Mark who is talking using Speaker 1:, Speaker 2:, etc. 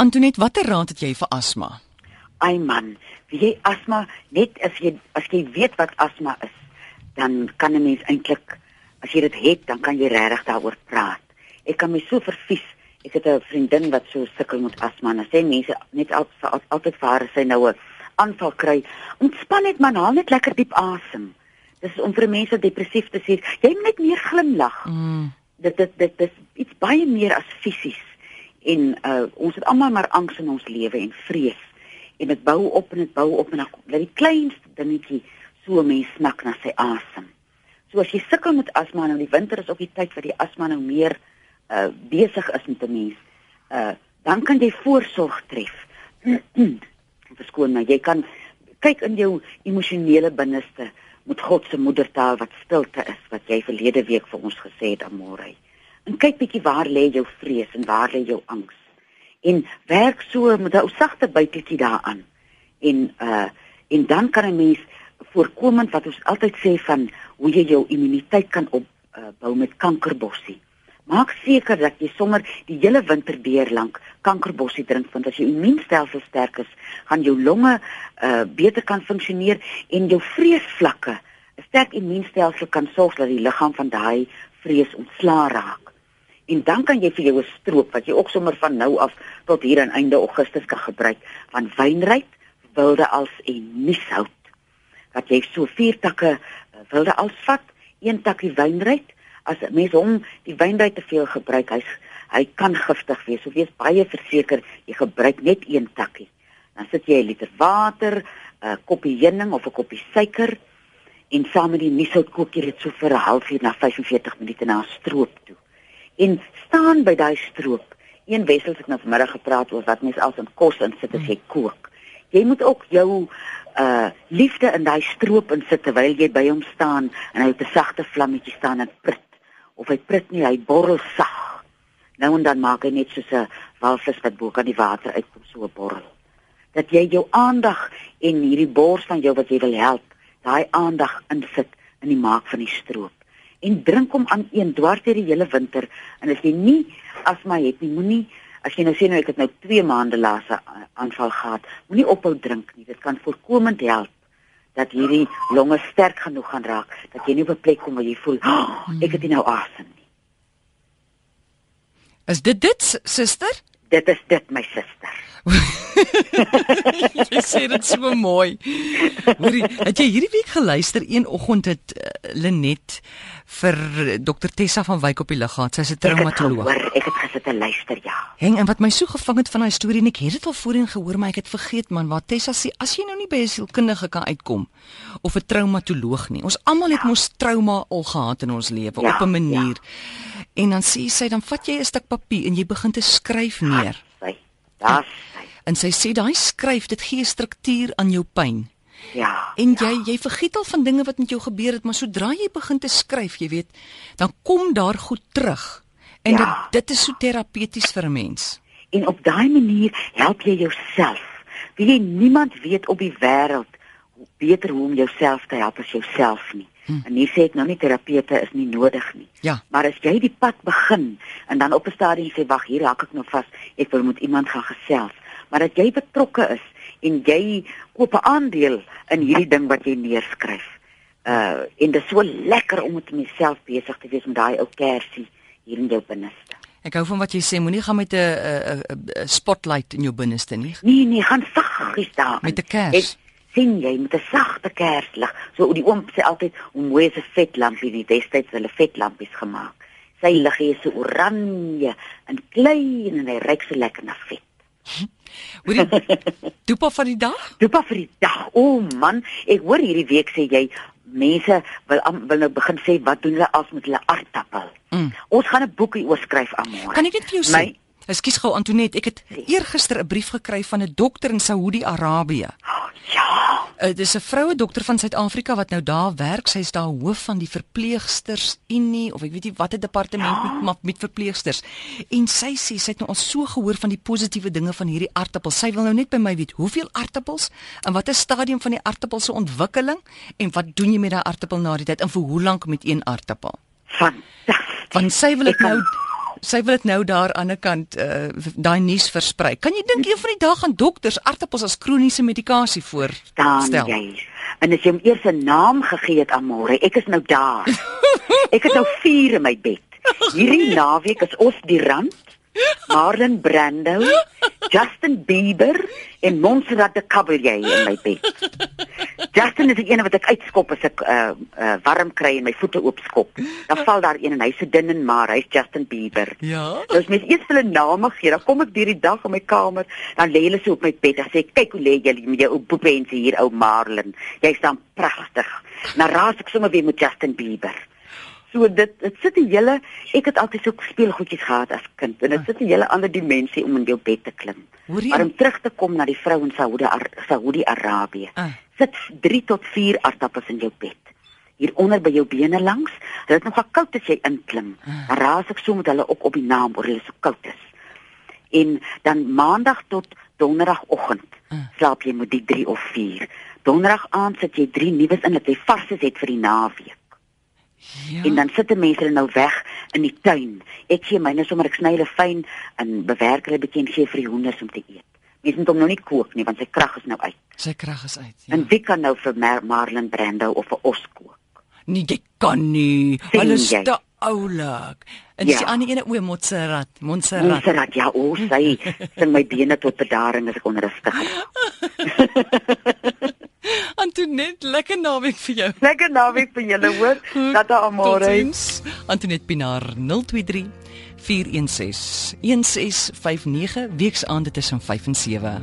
Speaker 1: Antoinette, watter raad het jy vir asma?
Speaker 2: Ai man, wie jy asma net as jy as jy weet wat asma is, dan kan 'n mens eintlik as jy dit het, dan kan jy regtig daaroor praat. Ek kan my so vervies. Ek het 'n vriendin wat so sukkel met asma en sê mense net al, al, altyd vir haar sy nou 'n aanval kry. Ontspan net man, haal net lekker diep asem. Dis om vir mense depressief te sê, jy moet net meer glimlag.
Speaker 1: Mm.
Speaker 2: Dit dit dit dis iets baie meer as fisies. En uh ons het almal maar angs in ons lewe en vrees. En dit bou op en dit bou op en dan kom die kleinste dingetjie so mens snak na sy asem. So as jy sukkel met asma nou die winter is ook die tyd wat die asma nou meer uh besig is met 'n mens. Uh dan kan jy voorsorg tref. Verskoon my, jy kan kyk in jou emosionele binneste met God se moedertaal wat stilte is wat jy verlede week vir ons gesê het amore. En kyk bietjie waar lê jou vrees en waar lê jou angs. En werk so met 'n sagte byteltjie daaraan. En uh en dan kan 'n mens voorkomend wat ons altyd sê van hoe jy jou immuniteit kan opbou uh, met kankerbossie. Maak seker dat jy sommer die hele winter deur lank kankerbossie drink want as jou immuunstelsel sterk is, gaan jou longe uh, beter kan funksioneer en jou vreesvlakke. 'n Sterk immuunstelsel kan sorg dat die liggaam van daai vrees ontslaa raak. En dan kan jy vir jou 'n stroop wat jy ook sommer van nou af tot hier aan einde Augustus kan gebruik van wynryk, wilde als en nieshout dat jy so vier takke uh, wilde alsvat, een takkie wynryk. As mens hom die wynryk te veel gebruik, hy hy kan giftig wees. So wees baie verseker jy gebruik net een takkie. Dan sit jy 'n liter water, 'n koppie heuning of 'n koppie suiker en saam met die nieshout kook jy dit so vir 'n halfuur na 45 minute na stroop toe. En staan by daai stroop. Een wessel het nou vanmiddag gepraat oor wat mens als in kos insit as jy kook. Jy moet ook jou uh liefde in daai stroop insit terwyl jy by hom staan en hy op 'n sagte vlammetjie staan en prit. Of hy prit nie hy borrel sag. Nou en dan maak hy net soos 'n walvis wat bo kan die water uitkom so 'n borrel. Dat jy jou aandag en hierdie bors van jou wat jy wil help daai aandag insit in die maak van die stroop en drink hom aan een dwars deur die hele winter en as jy nie asma het nie moenie As jy nou sê nou ek het nou 2 maande laas 'n aanval gehad, moenie ophou drink nie. Dit kan voorkomend help dat hierdie longe sterk genoeg gaan raak dat jy nie op 'n plek kom waar jy voel, oh, ek het nie nou asem nie.
Speaker 1: Is dit dit, suster?
Speaker 2: Dit is dit my suster.
Speaker 1: jy sê dit so mooi. Hoorie, het jy hierdie week geluister een oggend het uh, Lenet vir Dr Tessa van Wyk op die lig gehad. Sy's 'n traumatoloog.
Speaker 2: Ek het, ek het gesit en luister, ja.
Speaker 1: Heng en wat my so gevang het van daai storie en ek het dit al voorheen gehoor, maar ek het vergeet man, wat Tessa sê, as jy nou nie by 'n sielkundige kan uitkom of 'n traumatoloog nie. Ons almal het ja. mos trauma al gehad in ons lewe ja, op 'n manier. Ja. En dan sê sy dan vat jy 'n stuk papier en jy begin te skryf neer.
Speaker 2: Daar's
Speaker 1: En sy sê daai skryf dit gee struktuur aan jou pyn.
Speaker 2: Ja.
Speaker 1: En jy
Speaker 2: ja.
Speaker 1: jy vergiet al van dinge wat met jou gebeur het, maar sodra jy begin te skryf, jy weet, dan kom daar goed terug. En ja. dit dit is so terapeuties vir 'n mens.
Speaker 2: En op daai manier help jy jouself. Wie jy niemand weet op die wêreld beter hoe om jouself te help as jouself nie. Hmm. En hier sê ek nou nie terapeute is nie nodig nie.
Speaker 1: Ja.
Speaker 2: Maar as jy die pad begin en dan op 'n stadium sê wag, hier raak ek nou vas, ek wil met iemand gaan gesels maar dat jy betrokke is en jy koop 'n aandeel in hierdie ding wat jy neerskryf. Uh en dit is so lekker om met myself besig te wees met daai ou kersie hier in jou binneste.
Speaker 1: Ek hou van wat jy sê, moenie gaan met 'n 'n spotlight in jou binneste nie.
Speaker 2: Nee, nee, gaan saggies daar.
Speaker 1: Met 'n kers.
Speaker 2: Sien jy met 'n sagte kerslig. So die oom sê altyd hoe mooi is 'n vetlampie, die destyds hulle vetlampies gemaak. Sy lig is so oranje en klein en hy ruik so lekker na vet.
Speaker 1: Hoorie. Dopa vir die dag?
Speaker 2: Dopa vir die dag. O oh, man, ek hoor hierdie week sê jy mense wil wil nou begin sê wat doen hulle as met hulle aardappel. Mm. Ons gaan 'n boekie oor skryf aan môre.
Speaker 1: Kan ek net vir jou sê? Ekskuus gou Antoinette, ek het eergister 'n brief gekry van 'n dokter in Saudi-Arabië.
Speaker 2: Oh, ja.
Speaker 1: Uh, dit is 'n vroue dokter van Suid-Afrika wat nou daar werk. Sy's daar hoof van die verpleegsters Unie of ek weet nie watter departement ja. met met verpleegsters. En sy sê sy het nou al so gehoor van die positiewe dinge van hierdie aartappel. Sy wil nou net by my weet hoeveel aartappels en watter stadium van die aartappel se ontwikkeling en wat doen jy met daai aartappel na die tyd en vir hoe lank met een aartappel?
Speaker 2: Fantasties.
Speaker 1: Want sy wil dit nou Sy wil dit nou daar aan die ander kant uh, daai nuus versprei. Kan jy dink een van die dae gaan dokters aartappels as kroniese medikasie
Speaker 2: Staan
Speaker 1: voorstel?
Speaker 2: jy. En as jy hom eers 'n naam gegee het aan môre, ek is nou daar. ek het nou vier in my bed. Hierdie naweek is ons die rand, Marlon Brando, Justin Bieber en Montserrat de Caballé in my bed. Justin is die een wat ek uitskop as ek uh, uh, warm kry en my voete oopskop. Dan val daar een en hy's so dun en maar, hy's Justin Bieber.
Speaker 1: Ja.
Speaker 2: As mens eers hulle name gee, dan kom ek deur die dag in my kamer, dan lê hulle so op my bed en sê kyk hoe lê julle met jou ou boepense hier ou Marlon. Jy staan pragtig. Nou raas ek sommer weer met Justin Bieber. So dit dit sit 'n hele ek het altyd so speelgoedjies gehad as kind en dit sit 'n hele ander dimensie om in jou bed te klim. Maar om terug te kom na die vrou in Saudi Saudi Arabië.
Speaker 1: Ah.
Speaker 2: Sit 3 tot 4 aardappels in jou bed. Hier onder by jou bene langs. Dit is nogal koud as jy inklim. Dan raas ek so met hulle op op die naam oor hulle so koud is. En dan maandag tot donderdagoggend slaap jy met die 3 of 4. Donderdag aand sit jy 3 nuus in dat jy vars is het vir die naweek.
Speaker 1: Ja.
Speaker 2: En dan sit die mense hulle nou weg in die tuin. Ek gee myne sommer ek sny hulle fyn en bewerk hulle bietjie en gee vir die hoenders om te eet. Mense moet hom nou nie kook nie want sy krag is nou uit.
Speaker 1: Sy krag is uit.
Speaker 2: Ja. En wie kan nou vir Mar Marlon Brando of vir os kook?
Speaker 1: Nee, jy kan nie.
Speaker 2: Sien
Speaker 1: Hulle is te oulik. En
Speaker 2: Ja.
Speaker 1: die ander ene o, Montserrat, Montserrat.
Speaker 2: Montserrat, ja, o, sy sing my bene tot bedaring as ek onrustig is.
Speaker 1: Antoinette, lekker naweek vir jou.
Speaker 2: Lekker naweek vir julle, hoor. Dat amore.
Speaker 1: Antoinette Pinaar 023 416 1659 weksaande tussen 5 en 7.